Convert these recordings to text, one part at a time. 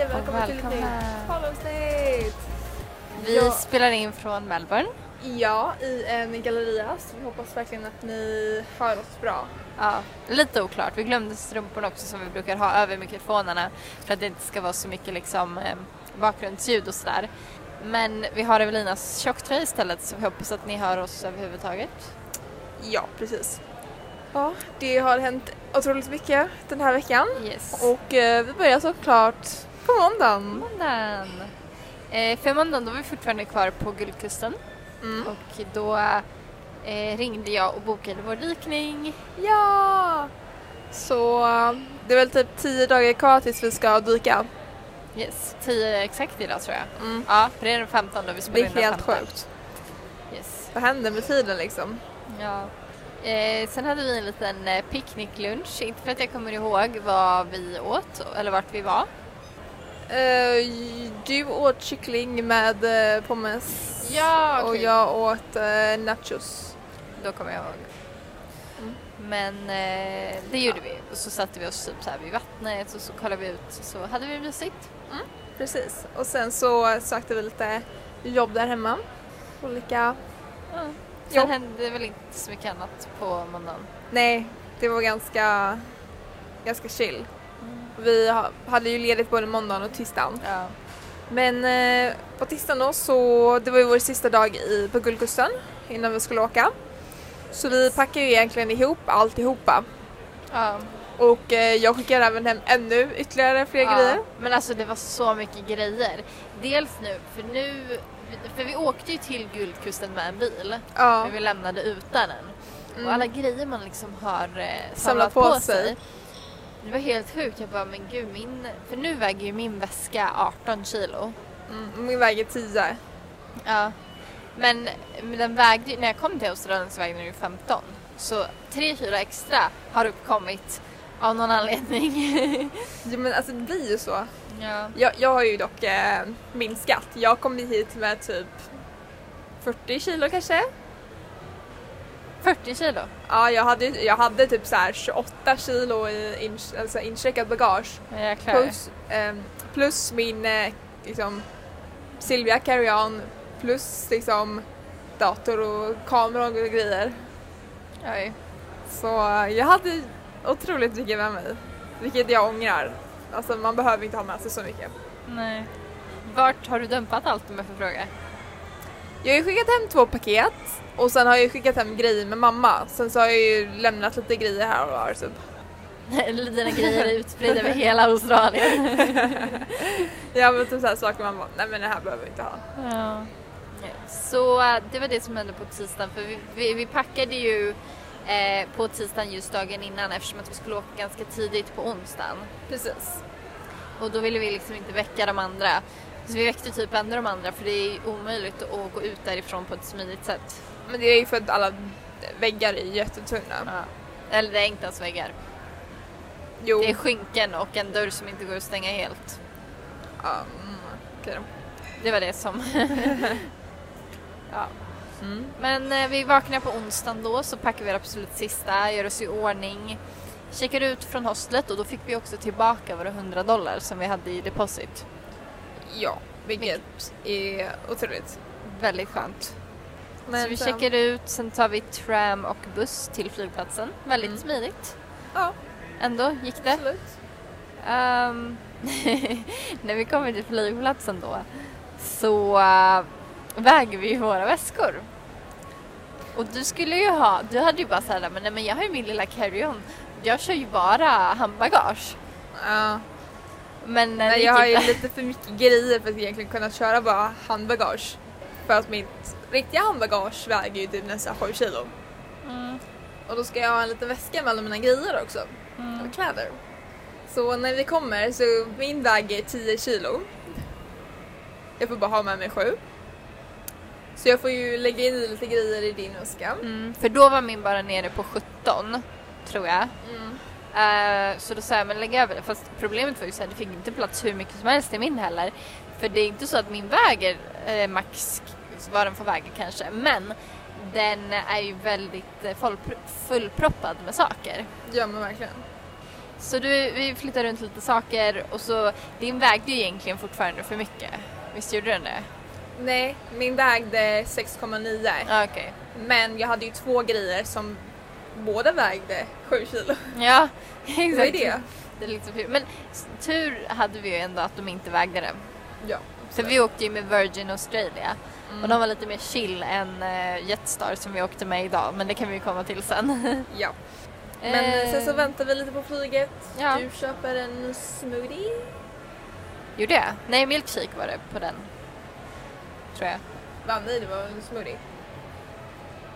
Hej! Välkomna till ett välkomna. nytt poddavsnitt! Vi Ja. spelar in från Melbourne. Ja, i en galleria så vi hoppas verkligen att ni hör oss bra. Ja, lite oklart. Vi glömde strumporna också som vi brukar ha över mikrofonerna för att det inte ska vara så mycket liksom, eh, bakgrundsljud och sådär. Men vi har Evelinas tjocktröja istället så vi hoppas att ni hör oss överhuvudtaget. Ja, precis. Ja, det har hänt otroligt mycket den här veckan Yes. och eh, vi börjar såklart på måndagen. måndagen. Eh, för måndagen då var vi fortfarande kvar på Guldkusten Mm. och då eh, ringde jag och bokade vår dykning. Ja! Så det är väl typ tio dagar kvar tills vi ska dyka. Yes, 10 exakt idag tror jag. Mm. Ja, för det är den 15 då vi Det spelar är in den helt 15. sjukt. Yes. Vad händer med tiden liksom? Ja. Eh, sen hade vi en liten eh, picknicklunch, inte för att jag kommer ihåg vad vi åt eller vart vi var. Eh, du åt kyckling med eh, pommes Ja, och jag åt eh, nachos. Då kommer jag ihåg. Mm. Men det gjorde vi och så satte vi oss typ så här vid vattnet och så kollade vi ut så hade vi mysigt. Precis. Och sen så sökte vi lite jobb där hemma. Olika... Ja. Sen Jo. hände väl inte så mycket annat på måndagen. Nej, det var ganska, ganska chill. Vi ha- hade ju ledigt både måndagen och tisdagen. Ja. Men eh, på tisdagen då så, det var ju vår sista dag i, på Guldkusten innan vi skulle åka. Så vi packade ju egentligen ihop alltihopa. ja. Och eh, jag skickade även hem ännu ytterligare fler grejer. Men alltså det var så mycket grejer. Dels nu, för nu, för vi åkte ju till Guldkusten med en bil. Ja. Men vi lämnade utan den. Mm. Och alla grejer man liksom har eh, samlat, Samlat på, på sig. sig. Det var helt sjukt. Jag bara, men gud min... För nu väger ju min väska 18 kilo. Mm, min väger 10. Ja. Men, men den vägde när jag kom till Australien så vägde den ju 15. Så 3 kilo extra har uppkommit av någon anledning. Ja, men alltså det blir ju så. ja. Jag, jag har ju dock eh, minskat. Jag kom hit med typ 40 kilo kanske. 40 kilo. Ja, jag hade, jag hade typ så här 28 kilo i in, alltså incheckat bagage. Jäklar. Plus, ehm, plus min eh, liksom, Silvia carry-on plus liksom dator och kamera och grejer. Oj. Så eh, jag hade otroligt mycket med mig. Vilket jag ångrar. Alltså man behöver inte ha med sig så mycket. Nej. Vart har du dumpat allt om jag får fråga? Jag har ju skickat hem två paket och sen har jag skickat hem grejer med mamma. Sen så har jag ju lämnat lite grejer här och var typ. Dina grejer är utspridda över hela Australien. Ja men typ såhär saker man bara, nej men det här behöver vi inte ha. Ja. Så eh, det var det som hände på tisdagen för vi, vi, vi packade ju eh, på tisdagen just dagen innan eftersom att vi skulle åka ganska tidigt på onsdagen. Precis. Och då ville vi liksom inte väcka de andra. Så vi väckte typ ändå de andra för det är omöjligt att gå ut därifrån på ett smidigt sätt. Men det är ju för att alla väggar är jättetunna. Ja. Eller det är inte ens väggar. Jo. Det är skynken och en dörr som inte går att stänga helt. Ja, mm, då. Det var det som... ja. Mm. Men eh, vi vaknar på onsdagen då så packar vi det absolut sista, gör oss i ordning. Checkar ut från hostlet och då fick vi också tillbaka våra 100 dollar som vi hade i deposit. Ja, vilket är otroligt. Väldigt skönt. Men så vi sen- checkar ut, sen tar vi tram och buss till flygplatsen. Väldigt Mm. smidigt. Ja, Ändå gick det. absolut. Ehm, när vi kommer till flygplatsen då så äh, väger vi våra väskor. Och du skulle ju ha, du hade ju bara såhär, men, nej, men jag har ju min lilla carry-on. Jag kör ju bara handbagage. Ja. Men, Men det jag har ju lite för mycket grejer för att egentligen kunna köra bara handbagage. För att mitt riktiga handbagage väger ju typ nästan 7 kilo. Mm, Och då ska jag ha en liten väska med alla mina grejer också. mm. Och kläder. Så när vi kommer så min väger 10 kilo. Jag får bara ha med mig 7. Så jag får ju lägga in lite grejer i din väska. Mm, för då var min bara nere på 17, tror jag. Mm. Eh, så då sa jag, men lägg över det. Fast problemet var ju så här, det fick inte plats hur mycket som helst i min heller. För det är inte så att min väger eh, max vad den får väga kanske. Men den är ju väldigt eh, full, fullproppad med saker. Ja men verkligen. Så du, vi flyttade runt lite saker och så din vägde ju egentligen fortfarande för mycket. Visst gjorde den det? Nej, min vägde 6,9 Ja, okej. men jag hade ju två grejer som båda vägde 7 kilo. Ja, exakt. Vad är det? det är liksom, men tur hade vi ju ändå att de inte vägde det. Ja. För vi åkte ju med Virgin Australia Mm. och de var lite mer chill än uh, Jetstar som vi åkte med idag men det kan vi ju komma till sen. ja. Men Eh, sen så väntar vi lite på flyget. Ja. Du köper en smoothie. Gjorde jag? Nej, milkshake var det på den. Tror jag. Va, nej, det var en smoothie.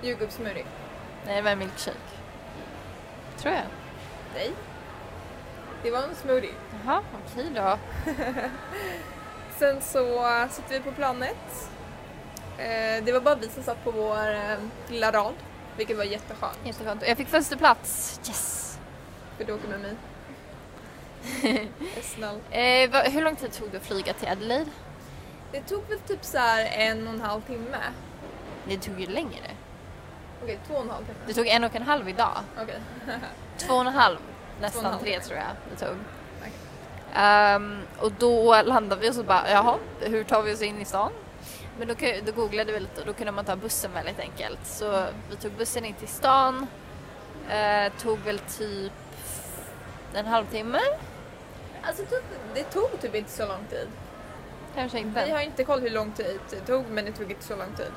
Jordgubbssmoothie. Nej, det var en milkshake. Tror jag. Nej. Det var en smoothie. Jaha, okej då. Sen så sitter vi på planet. Eh, det var bara vi som satt på vår eh, lilla rad, vilket var jätteskönt. Jätteskönt. Jag fick första plats. Yes! För du åker med mig. Snäll. Eh, hur lång tid tog det att flyga till Adelaide? Det tog väl typ så en och en halv timme. Det tog ju längre. Okej, två och en halv timme. Det tog en och en halv idag. Okej. Två och en halv, och nästan en halv tre tror jag det tog. Ehm, och då landade vi och så bara, jaha, hur tar vi oss in i stan? Men då, då googlade vi lite och då kunde man ta bussen väldigt enkelt. Så vi tog bussen in till stan. Eh, tog väl typ en halvtimme, Alltså det tog typ inte så lång tid. kanske Vi inte. har inte koll hur lång tid det tog men det tog inte så lång tid.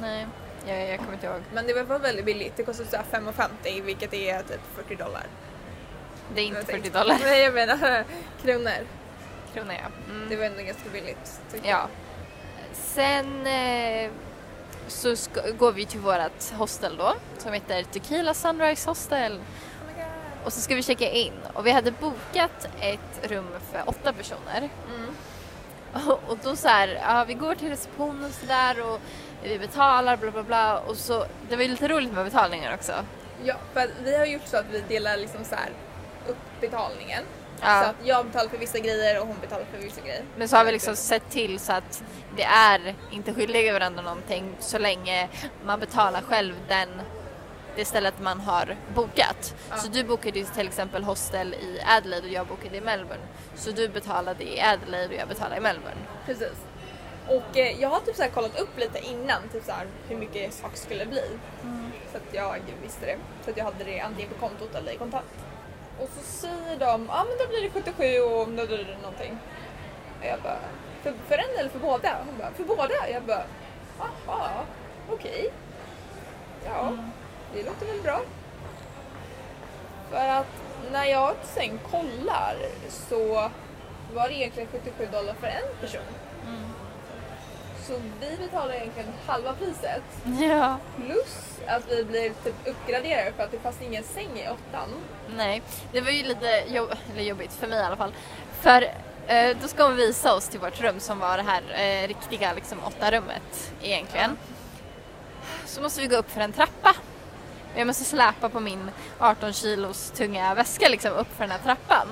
Nej, jag, jag kommer inte ihåg. Men det var väldigt billigt. Det kostade så här 5,50 vilket är typ 40 dollar. Det är inte Jag 40 tänkte- dollar Nej jag menar kronor. kronor ja. Mm. Det var ändå ganska billigt. Ja. Sen eh, så ska, går vi till vårt hostel då som heter Tequila Sunrise Hostel. jag. Oh. Och så ska vi checka in och vi hade bokat ett rum för åtta personer. Mm. Och, och då så här, ja, vi går till receptionen så där och vi betalar bla bla bla och så, det var ju lite roligt med betalningen också. Ja, för vi har gjort så att vi delar liksom så här upp betalningen. Ja. Så att jag betalar för vissa grejer och hon betalar för vissa grejer. Men så har vi liksom sett till så att det är inte skyldiga varandra någonting så länge man betalar själv den det stället man har bokat. Ja. Så du bokade ju till exempel hostel i Adelaide och jag bokade i Melbourne. Så du betalade i Adelaide och jag betalade i Melbourne. Precis. Och eh, jag har typ så här kollat upp lite innan typ så här, hur mycket saker skulle bli. Så att jag visste det. Så att jag hade det antingen på kontot eller i kontant. Och så säger de, ja ah, men då blir det 77 och då blir det någonting. Och jag bara, för, för en eller för båda? Hon bara, för båda? Jag bara, aha, okej. Ja, det låter väl bra. För att när jag sen kollar så var det egentligen 77 dollar för en person. Så vi betalar egentligen halva priset Ja. plus att vi blir typ uppgraderade för att det fanns ingen säng i åttan. Nej, det var ju lite jobb jobbigt för mig i alla fall. För eh, då ska hon visa oss till vårt rum som var det här eh, riktiga liksom åtta rummet egentligen. Så måste vi gå upp för en trappa. Jag måste släpa på min 18 kilos tunga väska liksom upp för den här trappan.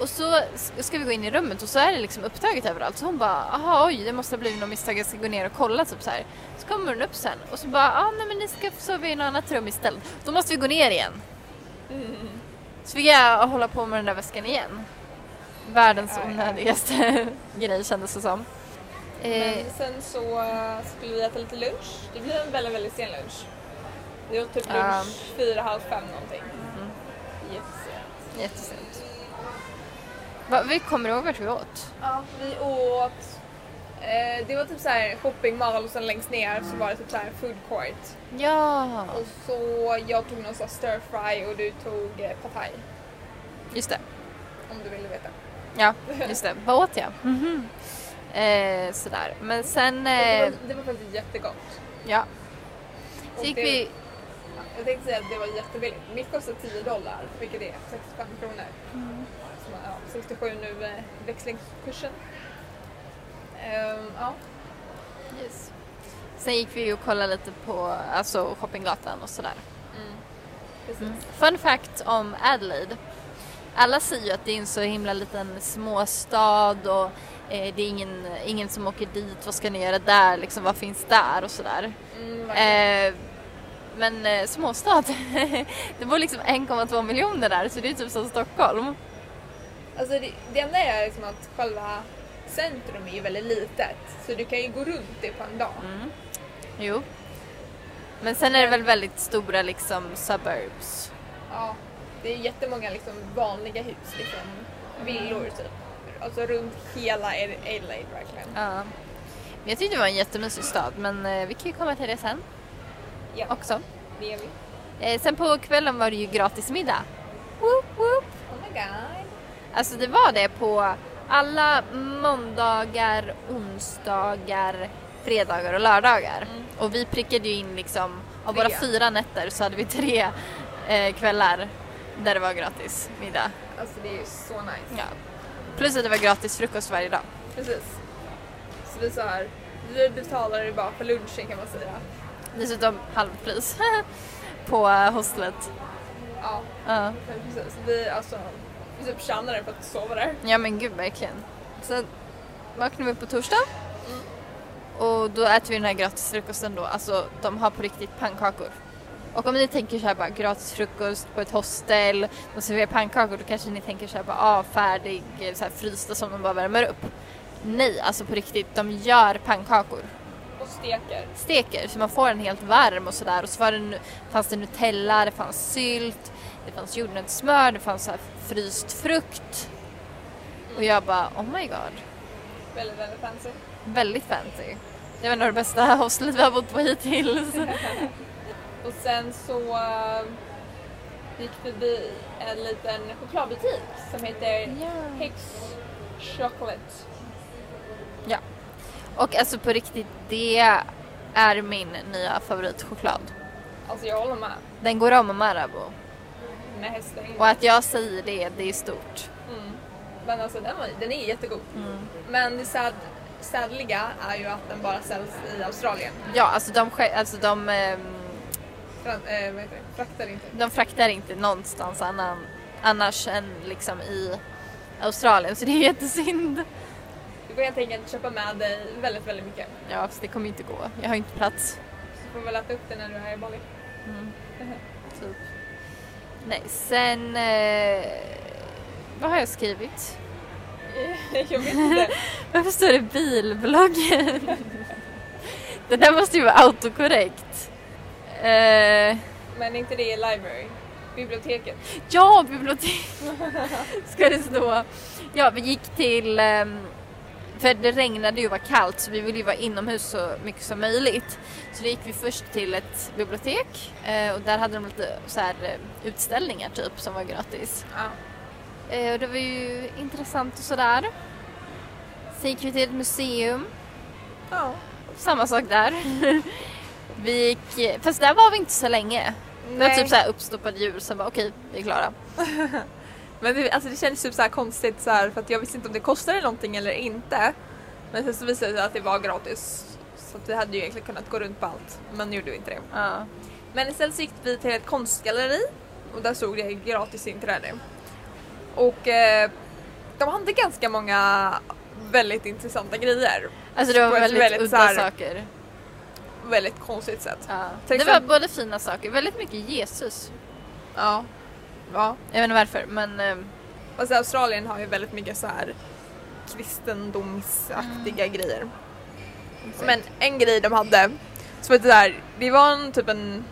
Och så ska vi gå in i rummet och så är det liksom upptaget överallt. Så hon bara, aha oj det måste ha blivit något misstag, jag ska gå ner och kolla typ så här. Så kommer hon upp sen och så bara, ah, nej men ni ska sova i något annat rum istället. Då måste vi gå ner igen. Så fick jag hålla på med den där väskan igen. Världens onödigaste grej kändes det som. Eh, Men sen så eh, skulle vi äta lite lunch. Det blev en väldigt, väldigt sen lunch. Det var typ lunch fyra, halv fem någonting. Mm. Jättesent. jättesent. Va, vi kommer ihåg vart vi åt? Ja, vi åt eh, det var typ så här shopping mall och sen längst ner så var det typ så här food court. Ja, Och så jag tog någon här stir fry och du tog eh, pad thai. just det. Om du ville veta. Ja, just det. Vad åt jag? Mhm. Eh, sådär. Men sen... Det, Eh, var, det var faktiskt jättegott. ja. Så gick det- vi... Jag tänkte säga att det var jättebilligt. Mitt kostar 10 dollar, vilket är 65 kronor. Mm. Ja, 67 nu eh, växlingskursen. Ehm, ja. Yes. Sen gick vi och kollade lite på alltså, shoppinggatan och sådär. Mm. Precis. Fun fact om Adelaide. Alla säger ju att det är en så himla liten småstad och eh, det är ingen, ingen som åker dit. Vad ska ni göra där? Liksom, vad finns där? Och sådär. Mm. Eh, Men eh, småstad. det bor liksom 1,2 miljoner där så det är typ som Stockholm. Alltså det, det enda är liksom att själva centrum är ju väldigt litet. Så du kan ju gå runt det på en dag. Mm. Jo. Men sen är det väl väldigt stora liksom suburbs. Ja, det är jättemånga liksom vanliga hus, liksom villor typ. Alltså runt hela Adelaide verkligen. Ja. Men jag tyckte det var en jättemysig stad men eh, vi kan ju komma till det sen Ja, också. det gör vi. Eh, sen på kvällen var det ju gratis middag. Woop, woop. Oh my god. Alltså det var det på alla måndagar, onsdagar, fredagar och lördagar. Mm. Och vi prickade ju in liksom, av Tre. våra fyra nätter så hade vi tre eh, kvällar där det var gratis middag. Alltså det är ju så nice. Ja. Plus att det var gratis frukost varje dag. Precis. Så vi så här, vi betalade bara för lunchen kan man säga. Dessutom halvpris på hostlet. Ja, Ja. precis. Vi alltså, vi typ tjänade för att sova där. ja men gud verkligen. Så vaknade vi upp på torsdag Mm. och då äter vi den här gratis frukosten då. Alltså de har på riktigt pannkakor. Och om ni tänker såhär bara gratis frukost på ett hostel, de serverar pannkakor, då kanske ni tänker såhär bara ah, färdig, eh, så här frysta som de bara värmer upp. Nej, alltså på riktigt, de gör pannkakor. Och steker. Steker så man får den helt varm och sådär. Och så var det, fanns det Nutella, det fanns sylt, det fanns jordnötssmör, det fanns så fryst frukt. Och jag bara oh my god, Väldigt, väldigt fancy. väldigt fancy. Det var nog det bästa hostlet vi har bott på hittills. Och sen så uh, gick vi förbi en liten chokladbutik som heter ja. Hicks Chocolate. ja. Och alltså på riktigt, det är min nya favoritchoklad. Alltså jag håller med. Den går om Marabou. Med hästar inne. Och att jag säger det, det är stort. Mm. Men alltså den, var, den är jättegod. Mm. Men det sad, sadliga är ju att den bara säljs i Australien. Ja, alltså de, alltså de ehm, Fran, eh, vad heter det? Fraktar inte. De fraktar inte någonstans annan, annars än liksom i Australien så det är jättesynd. Du får helt enkelt köpa med dig väldigt, väldigt mycket. Ja, fast det kommer inte gå. Jag har inte plats. Du får väl äta upp det när du är här i Bali. Typ. Nej, sen... Eh, vad har jag skrivit? jag vet inte. Varför står det bilbloggen? det där måste ju vara autokorrekt. Eh, Men inte det i library? Biblioteket. Ja, bibliotek ska det stå. Ja, vi gick till, ehm, för det regnade ju och var kallt så vi ville ju vara inomhus så mycket som möjligt. Så då gick vi först till ett bibliotek eh, och där hade de lite så här eh, utställningar typ som var gratis. Ja. Eh, Och det var ju intressant och sådär. Sen gick vi till ett museum, ja. samma sak där. Vi gick, fast där var vi inte så länge. Det var typ så här uppstoppade djur som bara okej, vi är klara. Men det, alltså det kändes typ så här konstigt så här, för att jag visste inte om det kostade någonting eller inte. Men sen så visade det sig att det var gratis. Så vi hade ju egentligen kunnat gå runt på allt. Men nu gjorde vi inte det. Ja. Men istället så gick vi till ett konstgalleri och där stod det gratis inträde. Och eh, de hade ganska många väldigt intressanta grejer. Alltså det var väldigt, väldigt udda här- saker. Väldigt konstigt sätt. Ja. Det var både fina saker, väldigt mycket Jesus. Ja. Ja. Jag vet inte varför men eh, Alltså Australien har ju väldigt mycket så här kristendomsaktiga grejer. Men en grej de hade, så var det, där, det var en, typ en,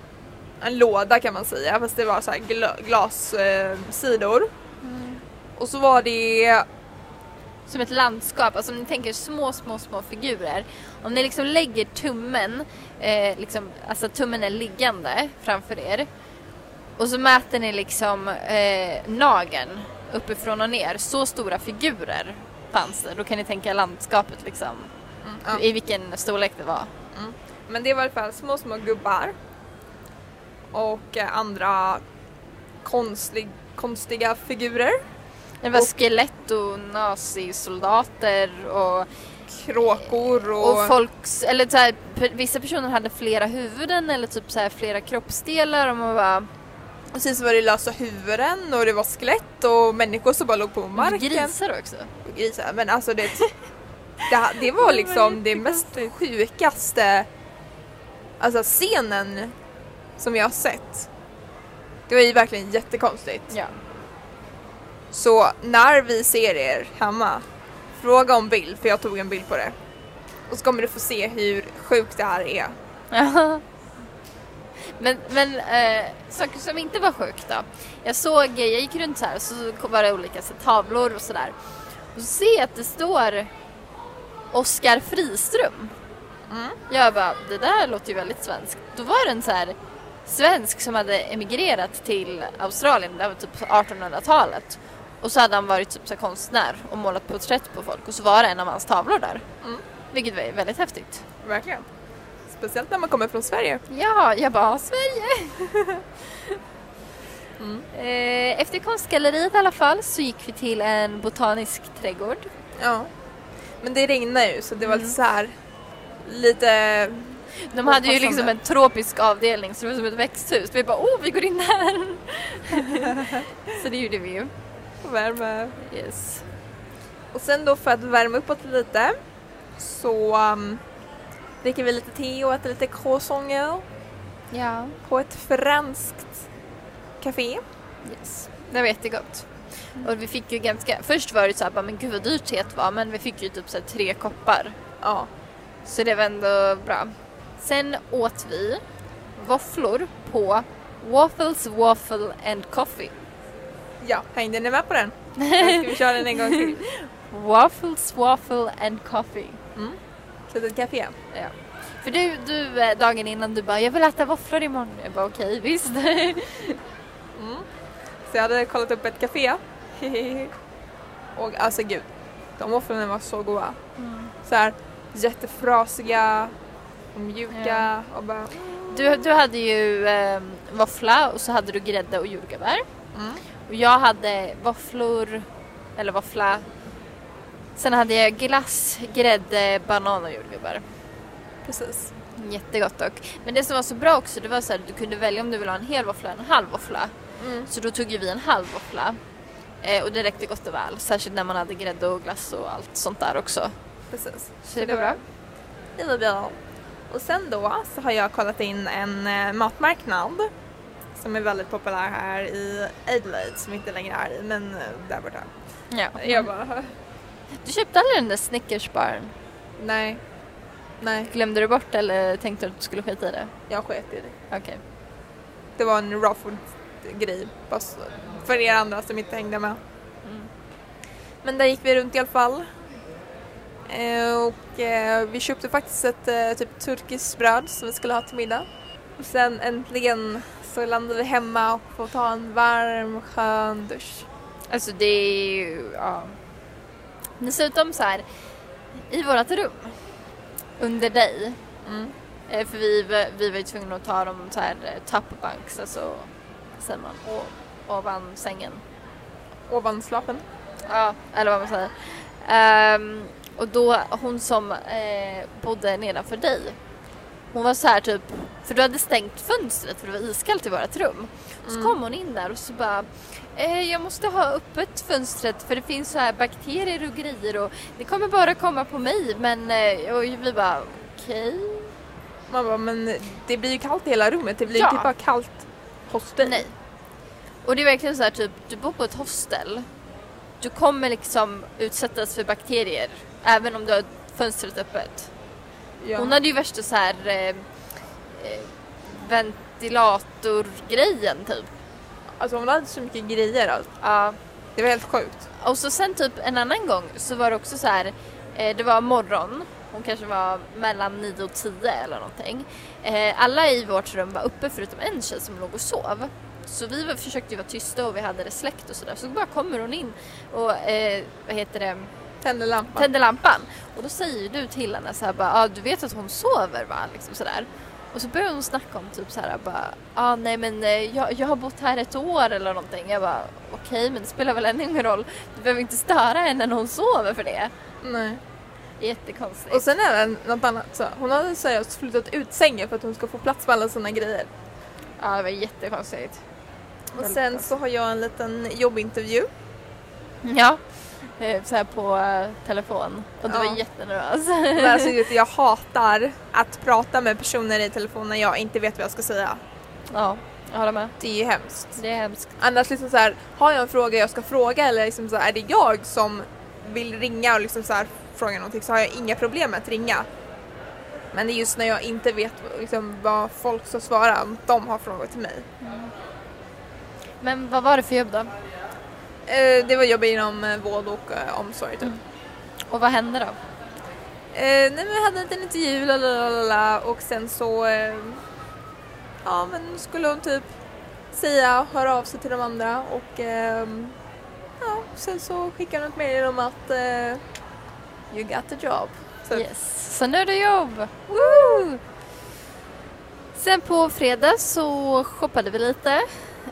en låda kan man säga fast det var så här gla, glassidor. Eh, sidor. Och så var det, som ett landskap, alltså om ni tänker små, små, små figurer. Om ni liksom lägger tummen, eh, liksom, alltså tummen är liggande framför er. Och så mäter ni liksom eh, nageln uppifrån och ner. Så stora figurer fanns det. Då kan ni tänka landskapet liksom. ja, I vilken storlek det var. men det var i alla fall små små gubbar. Och eh, andra konstig, konstiga figurer. Det var Och- skelett och nazisoldater och Kråkor och, Och folks, eller så här, vissa personer hade flera huvuden eller typ så här flera kroppsdelar och man bara och sen så var det lösa huvuden och det var skelett och människor som bara låg på marken. grisar också. grisar. Men alltså det, det, det var liksom det mest sjukaste alltså scenen som jag har sett. Det var ju verkligen jättekonstigt. Ja. Så när vi ser er hemma, fråga om bild för jag tog en bild på det. Och så kommer du få se hur sjukt det här är. men men eh, saker som inte var sjukt då. Jag såg, jag gick runt så här och så var det olika så, tavlor och sådär. Och så ser jag att det står Oskar Friström. Mm. Jag bara, det där låter ju väldigt svenskt. Då var det en så här svensk som hade emigrerat till Australien, det var typ 1800-talet. Och så hade han varit typ så konstnär och målat porträtt på folk och så var det en av hans tavlor där. Mm. Vilket var väldigt häftigt. Verkligen. Speciellt när man kommer från Sverige. Ja, jag bara, Sverige! Mm. Eh, Efter konstgalleriet i alla fall så gick vi till en botanisk trädgård. Ja. Men det regnar ju så det var Mm. lite så här lite De hade ju liksom en tropisk avdelning så det var som ett växthus. Vi bara, oh vi går in där! så det gjorde vi ju. värme. Yes. Och sen då för att värma uppåt lite så um, dricker vi lite te och äter lite croissanter Ja. på ett franskt café. Yes. Det var jättegott. Och vi fick ju ganska, först var det så här, men gud vad dyrt teet var men vi fick ju typ så tre koppar. Ja. Så det var ändå bra. Sen åt vi våfflor på Waffles Waffle and Coffee. Ja, hängde ni med på den? Ska vi köra den en gång till? Waffles Waffle and Coffee. Mm. Litet café. Ja. För du, du eh, dagen innan du bara jag vill äta våfflor imorgon. Jag bara okej visst. Mm. Så jag hade kollat upp ett café. och alltså gud, de våfflorna var så goda. Så här jättefrasiga och mjuka och bara... Du, du hade ju eh, våffla och så hade du grädde och jordgubbar. Mm. Och jag hade våfflor, eller våffla. Sen hade jag glass, grädde, banan och jordgubbar. Precis. Jättegott dock. Men det som var så bra också det var så att du kunde välja om du ville ha en hel våffla eller en halv våffla. Mm. Så då tog ju vi en halv våffla. Eh, och det räckte gott och väl. Särskilt när man hade grädde och glass och allt sånt där också. Precis. Så det var bra. Det var bra. Och sen då så har jag kollat in en eh, matmarknad som är väldigt populär här i Adelaide som inte längre är i men eh, där borta. Ja. Jag bara, Du köpte aldrig den där Snickersbaren? nej, nej, Glömde du bort eller tänkte du att du skulle skita i det? jag sket i det. Okej. Det var en raw food grej bara så- för er andra som inte hängde med. Mm. Men där gick vi runt i alla fall. Eh, och eh, vi köpte faktiskt ett eh, typ turkiskt bröd som vi skulle ha till middag. Och sen äntligen så landade vi hemma och får ta en varm skön dusch. Alltså det är ju, ja. Dessutom så här, i vårat rum, under dig, Mm. eh, för vi, vi var ju tvungna att ta dem så här eh, top bunks, alltså, säger man, o- ovan sängen. Ovan slapen. Ja, eller vad man säger. Ehm, och då, hon som eh, bodde nedanför dig, hon var så här typ, för du hade stängt fönstret för det var iskallt i vårt rum. Så Mm. kom hon in där och så bara, jag måste ha öppet fönstret för det finns så här bakterier och grejer och det kommer bara komma på mig. Men eh, och vi bara, okej. Man bara, men det blir ju kallt i hela rummet. Det blir Ja. ju typ bara kallt hos dig. Nej. Och det är verkligen så här typ, du bor på ett hostel. Du kommer liksom utsättas för bakterier även om du har fönstret öppet. Ja. Hon hade ju värsta så här eh, eh, ventilatorgrejen typ. Alltså hon hade så mycket grejer. Alltså. Ja. Det var helt sjukt. Och så sen typ en annan gång så var det också så här, eh, det var morgon, hon kanske var mellan 9 och 10 eller någonting. Eh, alla i vårt rum var uppe förutom en tjej som låg och sov. Så vi var, försökte ju vara tysta och vi hade det släckt och sådär. Så bara kommer hon in och eh, vad heter det, Tände lampan. tänder lampan. Och då säger du till henne så här bara, ah, du vet att hon sover va? Liksom sådär. Och så börjar hon snacka om typ så här bara, ah, nej men eh, jag, jag har bott här ett år eller någonting. Jag bara, okej men det spelar väl ännu ingen roll. Du behöver inte störa henne när hon sover för det. Nej. Jättekonstigt. Och sen är det något annat. Så hon hade seriöst flyttat ut sängen för att hon ska få plats med alla sina grejer. ja det var jättekonstigt. Och sen så har jag en liten jobbintervju. Ja, så här på eh, telefon. Och du Ja. var jättenervös. Men alltså, jag hatar att prata med personer i telefon när jag inte vet vad jag ska säga. Ja, jag håller med. Det är ju hemskt. Det är hemskt. Annars liksom så här, har jag en fråga jag ska fråga eller liksom så här, är det jag som vill ringa och liksom så här, fråga någonting så har jag inga problem med att ringa. Men det är just när jag inte vet liksom, vad folk ska svara om de har frågor till mig. Men vad var det för jobb då? Eh, det var jobb inom eh, vård och eh, omsorg typ. Mm. Och vad hände då? Nej men jag hade en liten intervju lalalala, och sen så ja men skulle hon typ säga, höra av sig till de andra och ehm, ja sen så skickade hon ett mejl om att you got the job. Så, Yes. Så nu är det jobb! Woo! Sen på fredag så shoppade vi lite.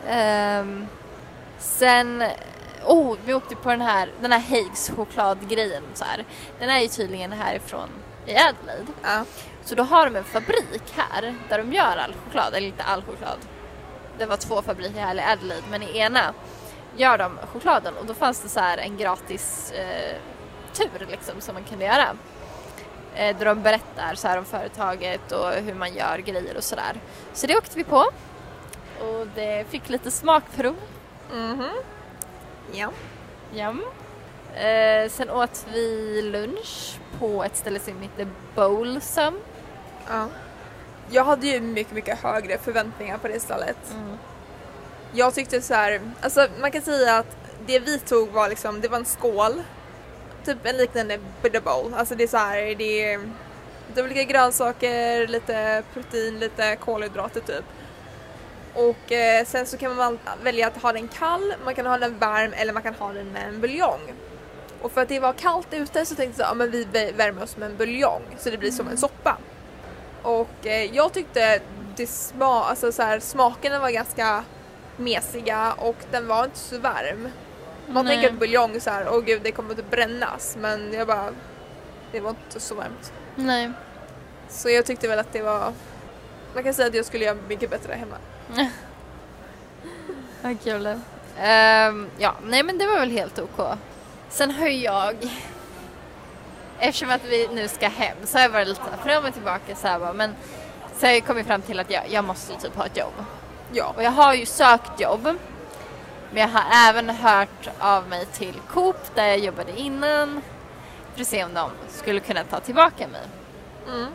Ehm, sen, oh, vi åkte på den här, den här Haigs chokladgrejen så här. Den är ju tydligen härifrån i Adelaide. ja. Så då har de en fabrik här där de gör all choklad, eller inte all choklad. Det var två fabriker här i Adelaide men i ena gör de chokladen och då fanns det så här en gratis eh, tur liksom som man kunde göra. Eh, där de berättar så här om företaget och hur man gör grejer och sådär. Så det åkte vi på och det fick lite smakprov. Mhm. Ja. Jam. Eh, sen åt vi lunch på ett ställe som heter Bowlsome. ja. Jag hade ju mycket, mycket högre förväntningar på det stället. Mm. Jag tyckte så här, alltså man kan säga att det vi tog var liksom, det var en skål. Typ en liknande Buddha bowl. Alltså det är så här, det är lite olika grönsaker, lite protein, lite kolhydrater typ. Och eh, sen så kan man välja att ha den kall, man kan ha den varm eller man kan ha den med en buljong. Och för att det var kallt ute så tänkte jag så, ja, vi vä- värmer oss med en buljong så det blir som en soppa. Och eh, jag tyckte det sma, alltså så här, smakerna var ganska mesiga och den var inte så varm. Man Nej. tänker att buljong så här, åh gud det kommer att brännas men jag bara, det var inte så varmt. Nej. Så jag tyckte väl att det var, man kan säga att jag skulle göra mycket bättre hemma. Vad kul. Ehm, ja, nej men det var väl helt ok. Sen har jag, eftersom att vi nu ska hem så har jag varit lite fram och tillbaka så här bara, men så har jag kommit fram till att jag, jag måste ju typ ha ett jobb. Ja. Och jag har ju sökt jobb. Men jag har även hört av mig till Coop där jag jobbade innan för att se om de skulle kunna ta tillbaka mig. Mm.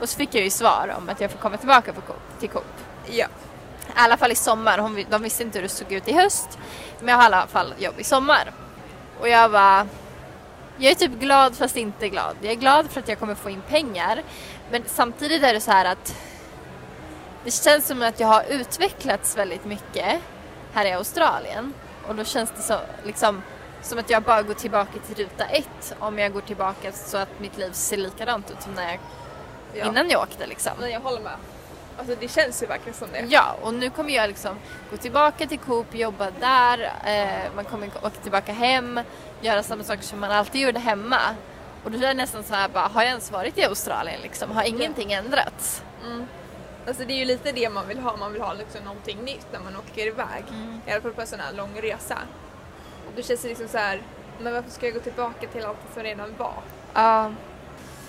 Och så fick jag ju svar om att jag får komma tillbaka på Coop, till Coop. Ja. I alla fall i sommar. Hon, de visste inte hur det såg ut i höst. Men jag har i alla fall jobb i sommar. Och jag var... Jag är typ glad fast inte glad. Jag är glad för att jag kommer få in pengar. Men samtidigt är det så här att det känns som att jag har utvecklats väldigt mycket här i Australien. Och då känns det så, liksom, som att jag bara går tillbaka till ruta ett om jag går tillbaka så att mitt liv ser likadant ut som när jag, ja. innan jag åkte. Liksom. Men jag håller med. Alltså det känns ju verkligen som det. Ja, och nu kommer jag liksom gå tillbaka till Coop, jobba där, eh, man kommer åka tillbaka hem, göra samma saker som man alltid gjorde hemma. Och då är det nästan så här bara, har jag ens varit i Australien liksom? Har ingenting ändrats? Mm. Alltså det är ju lite det man vill ha, man vill ha liksom någonting nytt när man åker iväg. Mm. I alla fall på en sån här lång resa. Och då känns det liksom så här, men varför ska jag gå tillbaka till allt som redan var? Ja,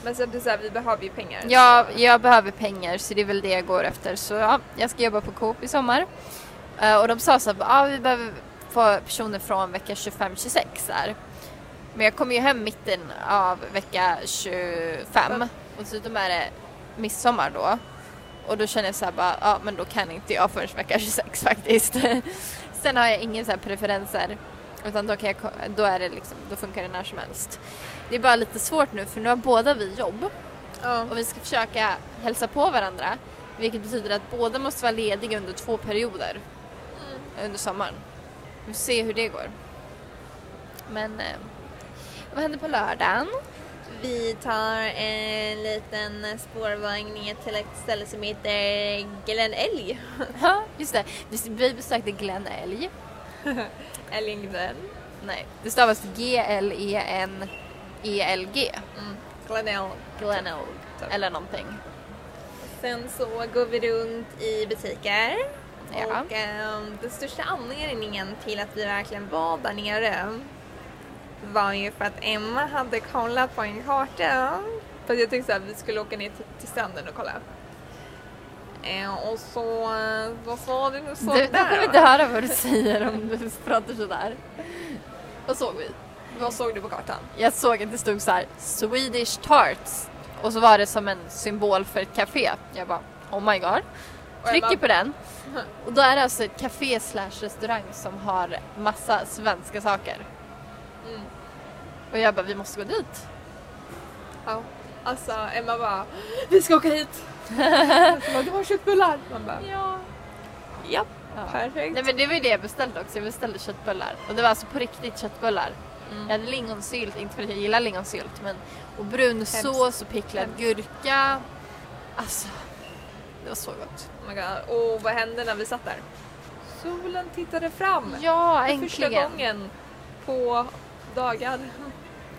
Men så är det så här, vi behöver ju pengar. jag, jag behöver pengar så det är väl det jag går efter. Så ja, jag ska jobba på Coop i sommar. Eh, och de sa så här, ah, vi behöver få personer från vecka 25-26 här. Men jag kommer ju hem mitten av vecka 25 och dessutom är det midsommar då. Och då känner jag så här bara, ja men då kan inte jag förrän vecka 26 faktiskt. Sen har jag så här preferenser utan då, kan jag, då, är det liksom, då funkar det när som helst. Det är bara lite svårt nu för nu har båda vi jobb Ja. och vi ska försöka hälsa på varandra. Vilket betyder att båda måste vara lediga under två perioder under sommaren. Vi får se hur det går. Men eh, vad händer på lördagen? Vi tar en liten spårvagn ner till ett ställe som heter Glenelg. Ja, just det. Vi vi besökte Glen Älg. Ellingden. Nej, det stavas G-L-E-N-E-L-G. Mm. Glenelg. Glenelg. Eller någonting. Sen så går vi runt i butiker. Ja. Och ehm, den största anledningen till att vi verkligen var där nere var ju för att Emma hade kollat på en karta. För att jag tänkte att vi skulle åka ner till, till stranden och kolla. Eh, och så, eh, vad sa du nu? Så Du, de kommer inte höra vad du säger om du pratar sådär. Vad såg vi? Vad såg du på kartan? Jag såg att det stod så här Swedish Tarts och så var det som en symbol för ett café. Jag bara oh my god. Trycker på den och då är det alltså ett café slash restaurang som har massa svenska saker. Mm. Och jag bara vi måste gå dit. Ja. Alltså Emma bara, vi ska åka hit. Bara, du har köttbullar. Man bara, Ja. ja, ja. perfekt. Nej men det var ju det jag beställde också. Jag beställde köttbullar och det var alltså på riktigt köttbullar. Mm. Jag hade lingonsylt, inte för att jag gillar lingonsylt men och brunsås och picklad Hemskt. gurka. Alltså, det var så gott. Oh my God. Och vad hände när vi satt där? Solen tittade fram. Ja, För första äntligen. gången på dagar.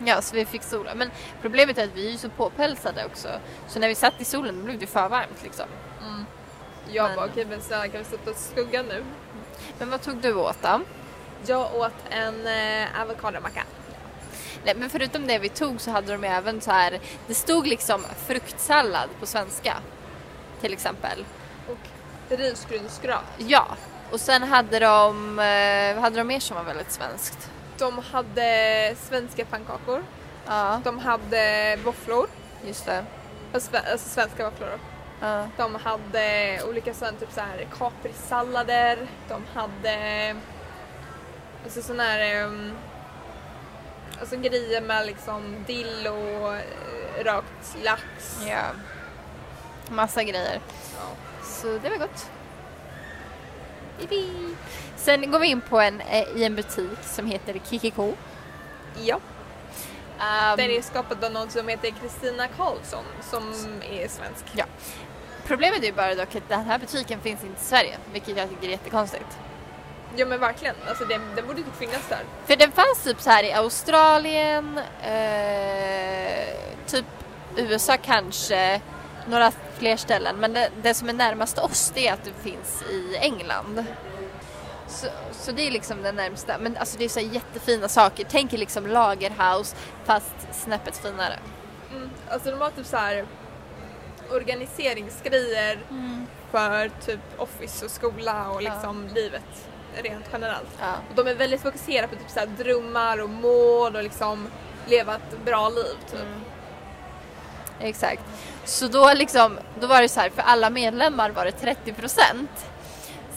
Ja, så vi fick solen. Men problemet är att vi är ju så påpälsade också. Så när vi satt i solen blev det för varmt liksom. Mm. Jag Men- bara, okej men snälla kan vi sätta oss i skuggan nu? Men vad tog du åt då? Jag åt en eh, avokadomacka. Nej, men förutom det vi tog så hade de även så här, det stod liksom fruktsallad på svenska. Till exempel. Och risgrynsgröt. Ja, och sen hade de, eh, vad hade de mer som var väldigt svenskt? De hade svenska pannkakor. Ja, De hade våfflor. just det. Alltså, sve- alltså svenska våfflor. då. Ja. De hade olika sådana typ så här caprisallader. De hade alltså sådana här um, alltså grejer med liksom dill och eh, rökt lax. ja. Massa grejer. Ja. Så det var gott. Yippee. Sen går vi in på en, eh, i en butik som heter Kikiko. ja. Um, Den är skapad av någon som heter Kristina Karlsson som är svensk. Problemet är ju bara dock att den här butiken finns inte i Sverige, vilket jag tycker är jättekonstigt. Ja men verkligen, alltså den, den borde typ finnas där. För den fanns typ så här i Australien, eh, typ USA kanske, några fler ställen. Men det, det som är närmast oss det är att det finns i England. Så, så det är liksom det närmsta. Men alltså det är så jättefina saker. Tänk er liksom Lagerhaus fast snäppet finare. Mm. Alltså de har typ så här organiseringsgrejer för typ office och skola och Ja. liksom livet rent generellt. Ja. Och de är väldigt fokuserade på typ så här drömmar och mål och liksom leva ett bra liv typ. Mm. Exakt. Så då, liksom, då var det så här, för alla medlemmar var det 30 procent.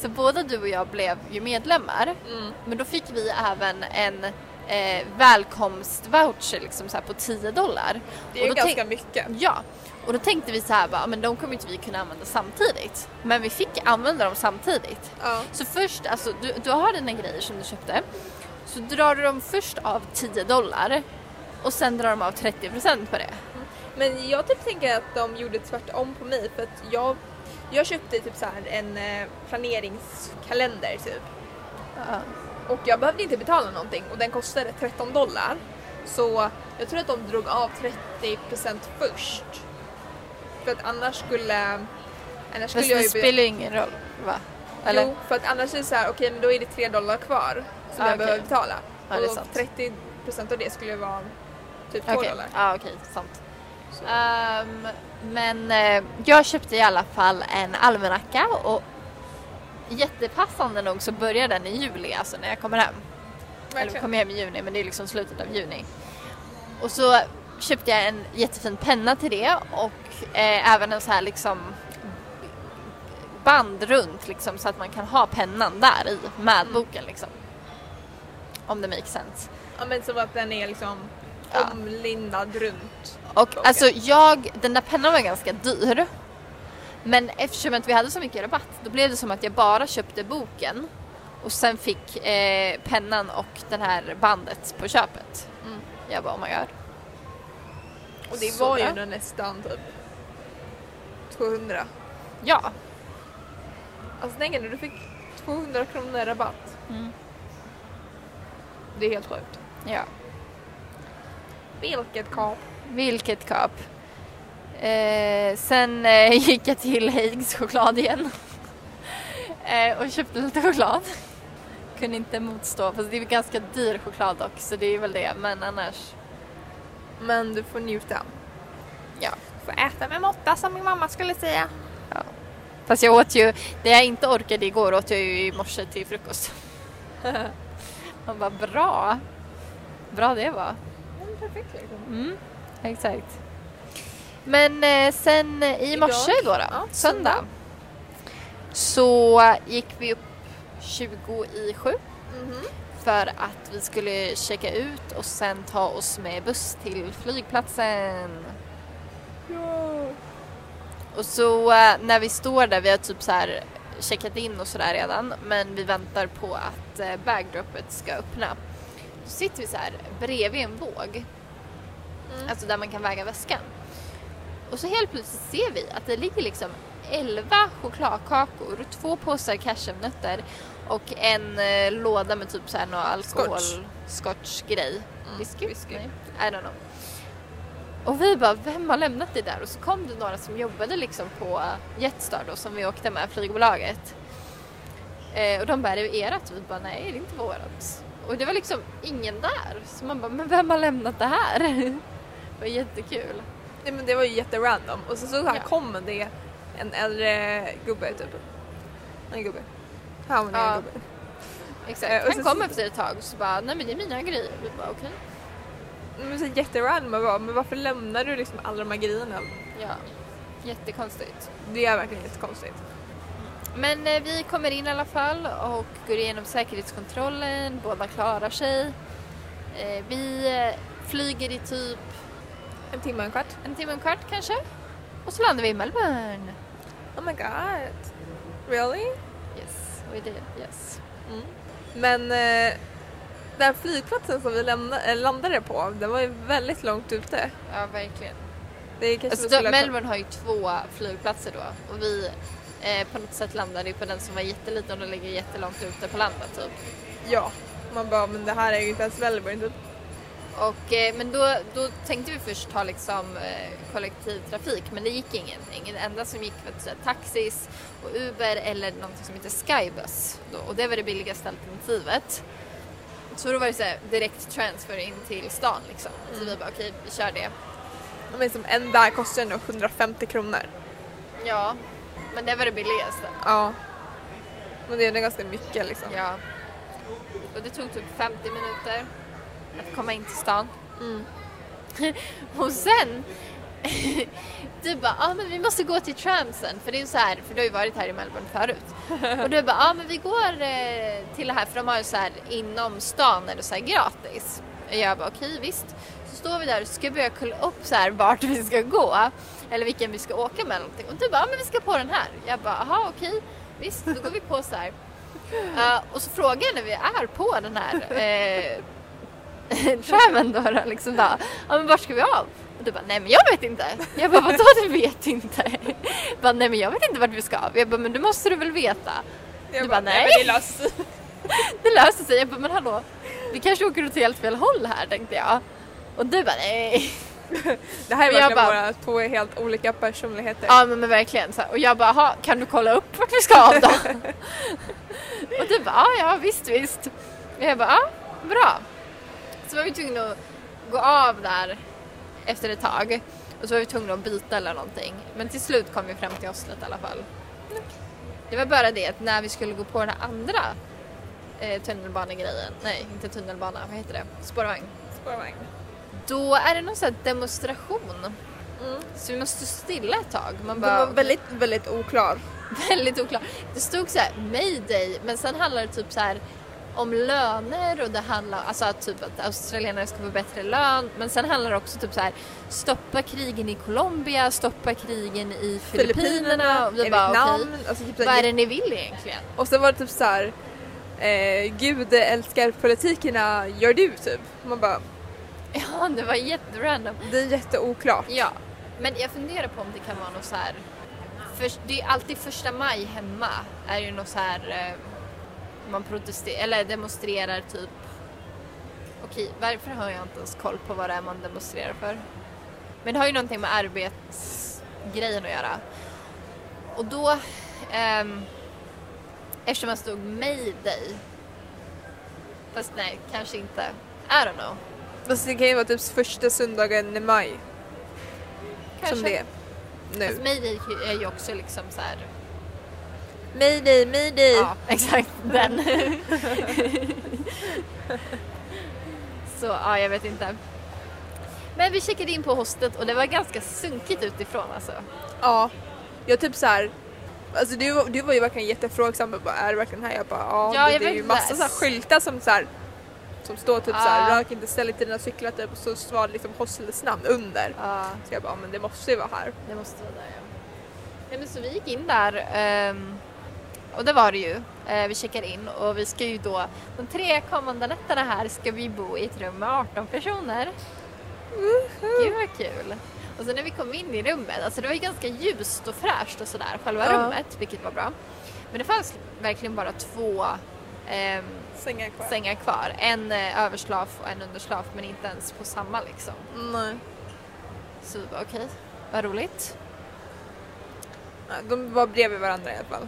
Så både du och jag blev ju medlemmar. Mm. Men då fick vi även en eh, välkomstvoucher liksom så på 10 dollar. Det är ju ganska mycket. Ja, och då tänkte vi så här bara, men de kommer inte vi kunna använda samtidigt. Men vi fick använda dem samtidigt. Ja. Så först, alltså du, du har dina grejer som du köpte. Så drar du dem först av 10 dollar och sen drar de av 30 procent på det. Men jag typ tänker att de gjorde tvärtom på mig för att jag, jag köpte typ så en eh, planeringskalender typ. Ja. Och jag behövde inte betala någonting och den kostade 13 dollar. Så jag tror att de drog av 30% först. För att annars skulle... Annars skulle Fast jag det ju... spelar ju ingen roll va? Eller? Jo, för att annars är det så här, okej men då är det 3 dollar kvar som Ah, jag okej. behöver betala. Är och sant. 30% av det skulle vara typ 2 Okej, dollar. ja okej, sant. Ehm, men eh, jag köpte i alla fall en almanacka och jättepassande nog så börjar den i juli, alltså när jag kommer hem. Eller Verkligen. kommer hem i juni, men det är liksom slutet av juni. Och så köpte jag en jättefin penna till det och eh, även en så här liksom band runt liksom så att man kan ha pennan där i med boken liksom. Om det makes sense. Ja men som att den är liksom Ja. omlindad runt. Och boken. alltså jag, den där pennan var ganska dyr. Men eftersom att vi hade så mycket rabatt då blev det som att jag bara köpte boken och sen fick eh, pennan och det här bandet på köpet. Mm. Jag bara oh my god. Och det Så var ju bra. ändå nästan typ 200. Ja. Alltså tänk dig, du fick 200 kronor rabatt. Mm. Det är helt sjukt. ja. Vilket kap. Vilket kap. Eh, sen eh, gick jag till Haigs choklad igen. eh, och köpte lite choklad. Kunde inte motstå, fast det är ganska dyr choklad dock så det är väl det. Men annars, Men du får njuta. ja. Du får äta med måtta som min mamma skulle säga. Fast jag åt ju, det jag inte orkade igår åt jag ju i morse till frukost. Man bara bra. Bra det var. Mm, perfekt liksom. Mm, exakt. Men eh, sen i morse då, då Ja, söndag, så gick vi upp 20 i sju Mhm. för att vi skulle checka ut och sen ta oss med buss till flygplatsen. Ja. Och så eh, när vi står där, vi har typ så här checkat in och sådär redan, men vi väntar på att eh, bagdroppet ska öppna. Då sitter vi så här bredvid en våg, Mm. alltså där man kan väga väskan. Och så helt plötsligt ser vi att det ligger liksom 11 chokladkakor, två påsar cashewnötter och en eh, låda med typ så här någon alkohol, Scotch. scotch-grej. Mm, Whisky? whisky. Nej, I don't know. Och vi bara, vem har lämnat det där? Och så kom det några som jobbade liksom på Jetstar då som vi åkte med, flygbolaget. Eh, och de bara, är det? Och vi bara, nej det är inte vårat. Och det var liksom ingen där. Så man bara, men vem har lämnat det här? det var jättekul. Nej, men det var ju jätterandom och så, så här Ja. kom det en äldre gubbe typ. En gubbe. Han var Ja. gubbe. Exakt. Eh, och Han så kom sitter- efter ett tag och så bara, nej men det är mina grejer. Vi bara, okej. Men så jätterandom jag bara, men varför lämnar du liksom alla de här grejerna? Ja. Jättekonstigt. Det är verkligen jättekonstigt. Men eh, vi kommer in i alla fall och går igenom säkerhetskontrollen, båda klarar sig. Eh, vi eh, flyger i typ En timme och en kvart. en timme och en kvart kanske. Och så landar vi i Melbourne. Oh my god. Really? Yes, we did, yes. Mm. Men den flygplatsen som vi landade på, den var ju väldigt långt ute. Ja, verkligen. Det Alltså, då, Melbourne har ju två flygplatser då och vi eh, på något sätt landade ju på den som var jätteliten och ligger jättelångt ute på landet typ. Ja. Man bara, men det här är ju inte ens Melbourne typ. Och, eh, men då, då tänkte vi först ta liksom, eh, kollektivtrafik men det gick ingenting. Det enda som gick var taxis och Uber eller något som heter Skybus. Då, och det var det billigaste alternativet. Så då var det så här, direkt transfer in till stan liksom. Så vi bara okej, vi kör det. Men som en där kostar ändå 150 kronor. Ja, men det var det billigaste. Ja. Men det är ganska mycket liksom. Ja. Och det tog typ 50 minuter att komma in till stan. Mm. Och sen du bara, ja ah, men vi måste gå till tramsen för det är så här, för du har ju varit här i Melbourne förut. Och du bara, ja ah, men vi går eh, till det här för de har ju så här inom stan är det så här gratis. Och jag bara okej visst. Så står vi där och ska börja kolla upp så här vart vi ska gå. Eller vilken vi ska åka med eller någonting. Och du bara, ja men vi ska på den här. Jag bara, aha okej visst. Då går vi på så här. Eh, och så frågar jag när vi är på den här eh, trammen då, då liksom bara, ja men vart ska vi av? Och du bara, nej men jag vet inte. Jag bara, vadå du vet inte? Jag bara, nej men jag vet inte vart vi ska av. Jag bara, men det måste du väl veta? Jag Du bara, nej. men det löser. Det löser sig. Jag bara, men hallå, vi kanske åker åt helt fel håll här tänkte jag. Och du bara, nej. Det här är verkligen bara- våra två helt olika personligheter. Ja men, men verkligen. Så här. Och jag bara, "Ha, kan du kolla upp vart vi ska av då? och du bara, "Ja, visst visst. Och jag bara, ja bra. Så var vi tvungna att gå av där efter ett tag. Och så var vi tvungna att byta eller någonting. Men till slut kom vi fram till hostlet i alla fall. Det var bara det att när vi skulle gå på den här andra eh, tunnelbanegrejen, nej inte tunnelbana, vad heter det? Spårvagn. Spårvagn. Då är det någon sån här demonstration. Mm. Så vi måste stå stilla ett tag. Man bara, var väldigt, väldigt oklar. väldigt oklart. Det stod så här mayday men sen handlar det typ så här om löner och det handlar alltså typ att australienare ska få bättre lön men sen handlar det också typ så här stoppa krigen i Colombia, stoppa krigen i Filippinerna och vi bara Vietnam. okej, Alltså, typ vad är det ni vill egentligen? Och så var det typ så här. Eh, Gud älskar politikerna, gör du typ? Man bara, Ja, det var jätterandom. det är jätteoklart. Ja, men jag funderar på om det kan vara något så här. För det är alltid första maj hemma är ju något så här. Eh, man protesterar eller demonstrerar typ. Okej, varför har jag inte ens koll på vad det är man demonstrerar för? Men det har ju någonting med arbetsgrejen att göra. Och då, ehm, eftersom man stod mayday. Fast nej, kanske inte. I don't know. Fast det kan ju vara typ första söndagen i maj Kanske. som det är nu. Fast mayday är ju också liksom så här Mayday, mayday! Ja, exakt den. så ja, jag vet inte. Men vi checkade in på hostet och det var ganska sunkigt utifrån alltså. Ja, jag typ så här. Alltså du, du var ju verkligen jättefrågsam och bara är det verkligen här? Jag bara ja, Ja, det, jag det är ju massa så här skyltar som så här, som står typ så Ja. här rök inte, ställ inte dina cyklar typ och så står det liksom hostels namn under. Ja, Så jag bara men det måste ju vara här. det måste vara där ja. ja men så vi gick in där ehm, och det var det ju. Eh, vi checkade in och vi ska ju då, de tre kommande nätterna här ska vi bo i ett rum med 18 personer. Gud vad kul! Och sen när vi kom in i rummet, alltså det var ju ganska ljust och fräscht och sådär, själva Ja. rummet, vilket var bra. Men det fanns verkligen bara två ehm, Sängar kvar. sängar kvar. En eh, överslaf och en underslaf men inte ens på samma liksom. Nej. Så vi bara okej, vad roligt. Ja, De var bredvid varandra i alla fall.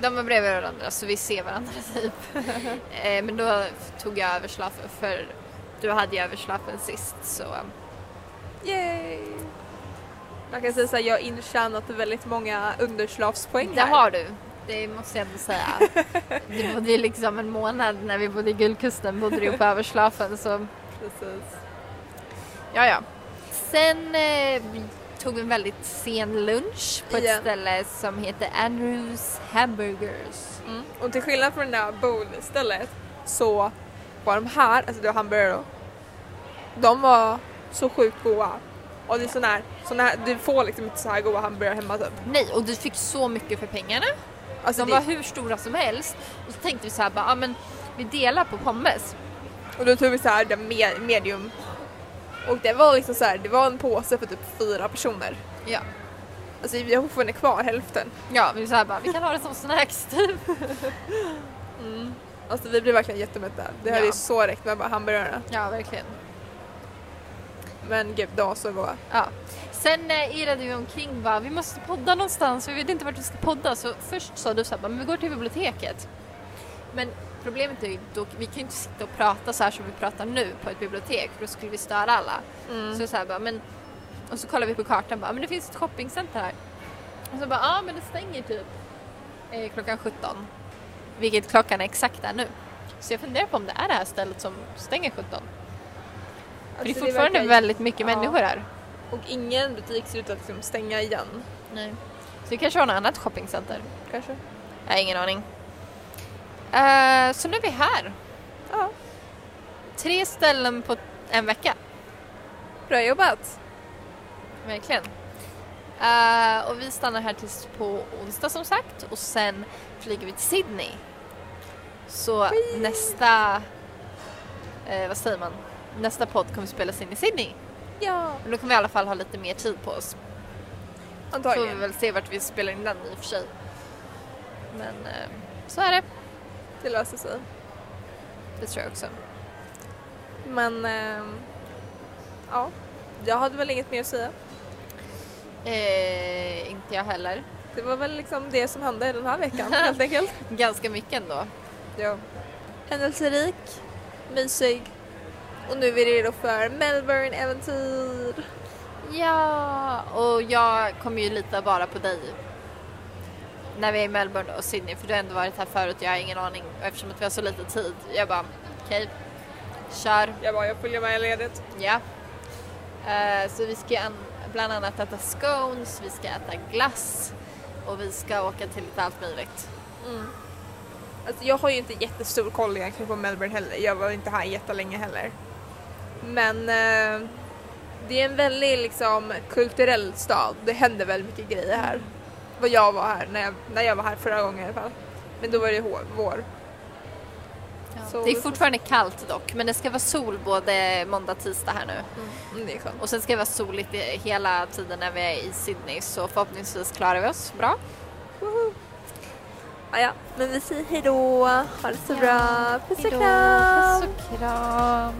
De var bredvid varandra så vi ser varandra typ. eh, men då tog jag överslafen för du hade ju överslafen sist så Yay! Jag kan säga såhär, jag har intjänat väldigt många underslavspoäng det här. har du. Det måste jag ändå säga. Du bodde ju liksom en månad när vi bodde i Guldkusten bodde du på överslafen så Precis. ja ja. Sen eh, vi tog vi en väldigt sen lunch på ett Igen. ställe som heter Andrews Hamburgers. Mm. Och till skillnad från det där bowl-stället så var de här, alltså det var hamburgare då, de var så sjukt goda. Och det är sån här, sån här, du får liksom inte så här goda hamburgare hemma typ. Nej, och du fick så mycket för pengarna. Alltså De det, var hur stora som helst. Och så tänkte vi så här bara, ja men vi delar på pommes. och då tog vi så här det me- medium. Och det var liksom så här, det var en påse för typ fyra personer. Ja. Alltså vi har fortfarande kvar hälften. Ja, vi så här bara, vi kan ha det som snacks typ. Alltså vi blev verkligen jättemätta. Det hade Ja. ju så räckt med bara hamburgarna. Ja, verkligen. Men gud, de var så goda. Ja. Sen eh, irrade vi omkring bara, vi måste podda någonstans, vi vet inte vart vi ska podda. Så först sa du så här, bara, men vi går till biblioteket. Men problemet är ju, då, vi kan ju inte sitta och prata så här som vi pratar nu på ett bibliotek för då skulle vi störa alla. Så så här bara, men, och så kollar vi på kartan bara, men det finns ett shoppingcenter här. Och så bara, ja men det stänger typ eh, klockan 17. Vilket klockan är exakt är nu. Så jag funderar på om det är det här stället som stänger 17. För det är Alltså, fortfarande verkar- väldigt mycket ja. människor här. Och ingen butik ser ut att liksom stänga igen. Nej. Så det kanske var något annat shoppingcenter. Kanske. Jag har ingen aning. Eh, så nu är vi här. Ja. Tre ställen på en vecka. Bra jobbat. Verkligen. Eh, och vi stannar här tills på onsdag som sagt och sen flyger vi till Sydney. Så nästa, eh, vad säger man, nästa podd kommer spelas in i Sydney. Ja. Men då kommer vi i alla fall ha lite mer tid på oss. Får vi Antagligen. väl se vart vi spelar in den i och för sig. Men eh, så är det. Det löser sig. Det tror jag också. Men ehm, ja, jag hade väl inget mer att säga. Eh, inte jag heller. Det var väl liksom det som hände den här veckan helt enkelt. Ganska mycket ändå. Ja. Händelserik, mysig och nu är vi redo för Melbourne-äventyr. Ja, och jag kommer ju lita bara på dig. När vi är i Melbourne och Sydney, för du har ändå varit här förut, jag har ingen aning. Och eftersom att vi har så lite tid, jag bara okej, kör. Jag bara, jag följer med i ledet. Ja. Eh, så vi ska an- bland annat äta scones, vi ska äta glass och vi ska åka till lite allt möjligt. Alltså jag har ju inte jättestor koll egentligen på Melbourne heller. Jag var inte här jättelänge heller. Men eh, det är en väldigt liksom kulturell stad. Det händer väldigt mycket grejer här. Vad jag var här när jag, när jag var här förra gången i alla fall. Men då var det hår, vår. Så- Det är fortfarande kallt dock, men det ska vara sol både måndag tisdag här nu. Mm, det är skönt. Och sen ska det vara soligt hela tiden när vi är i Sydney så förhoppningsvis klarar vi oss bra. Ah, ja, men vi säger hejdå. Ha det så bra. Puss och kram. Puss och kram.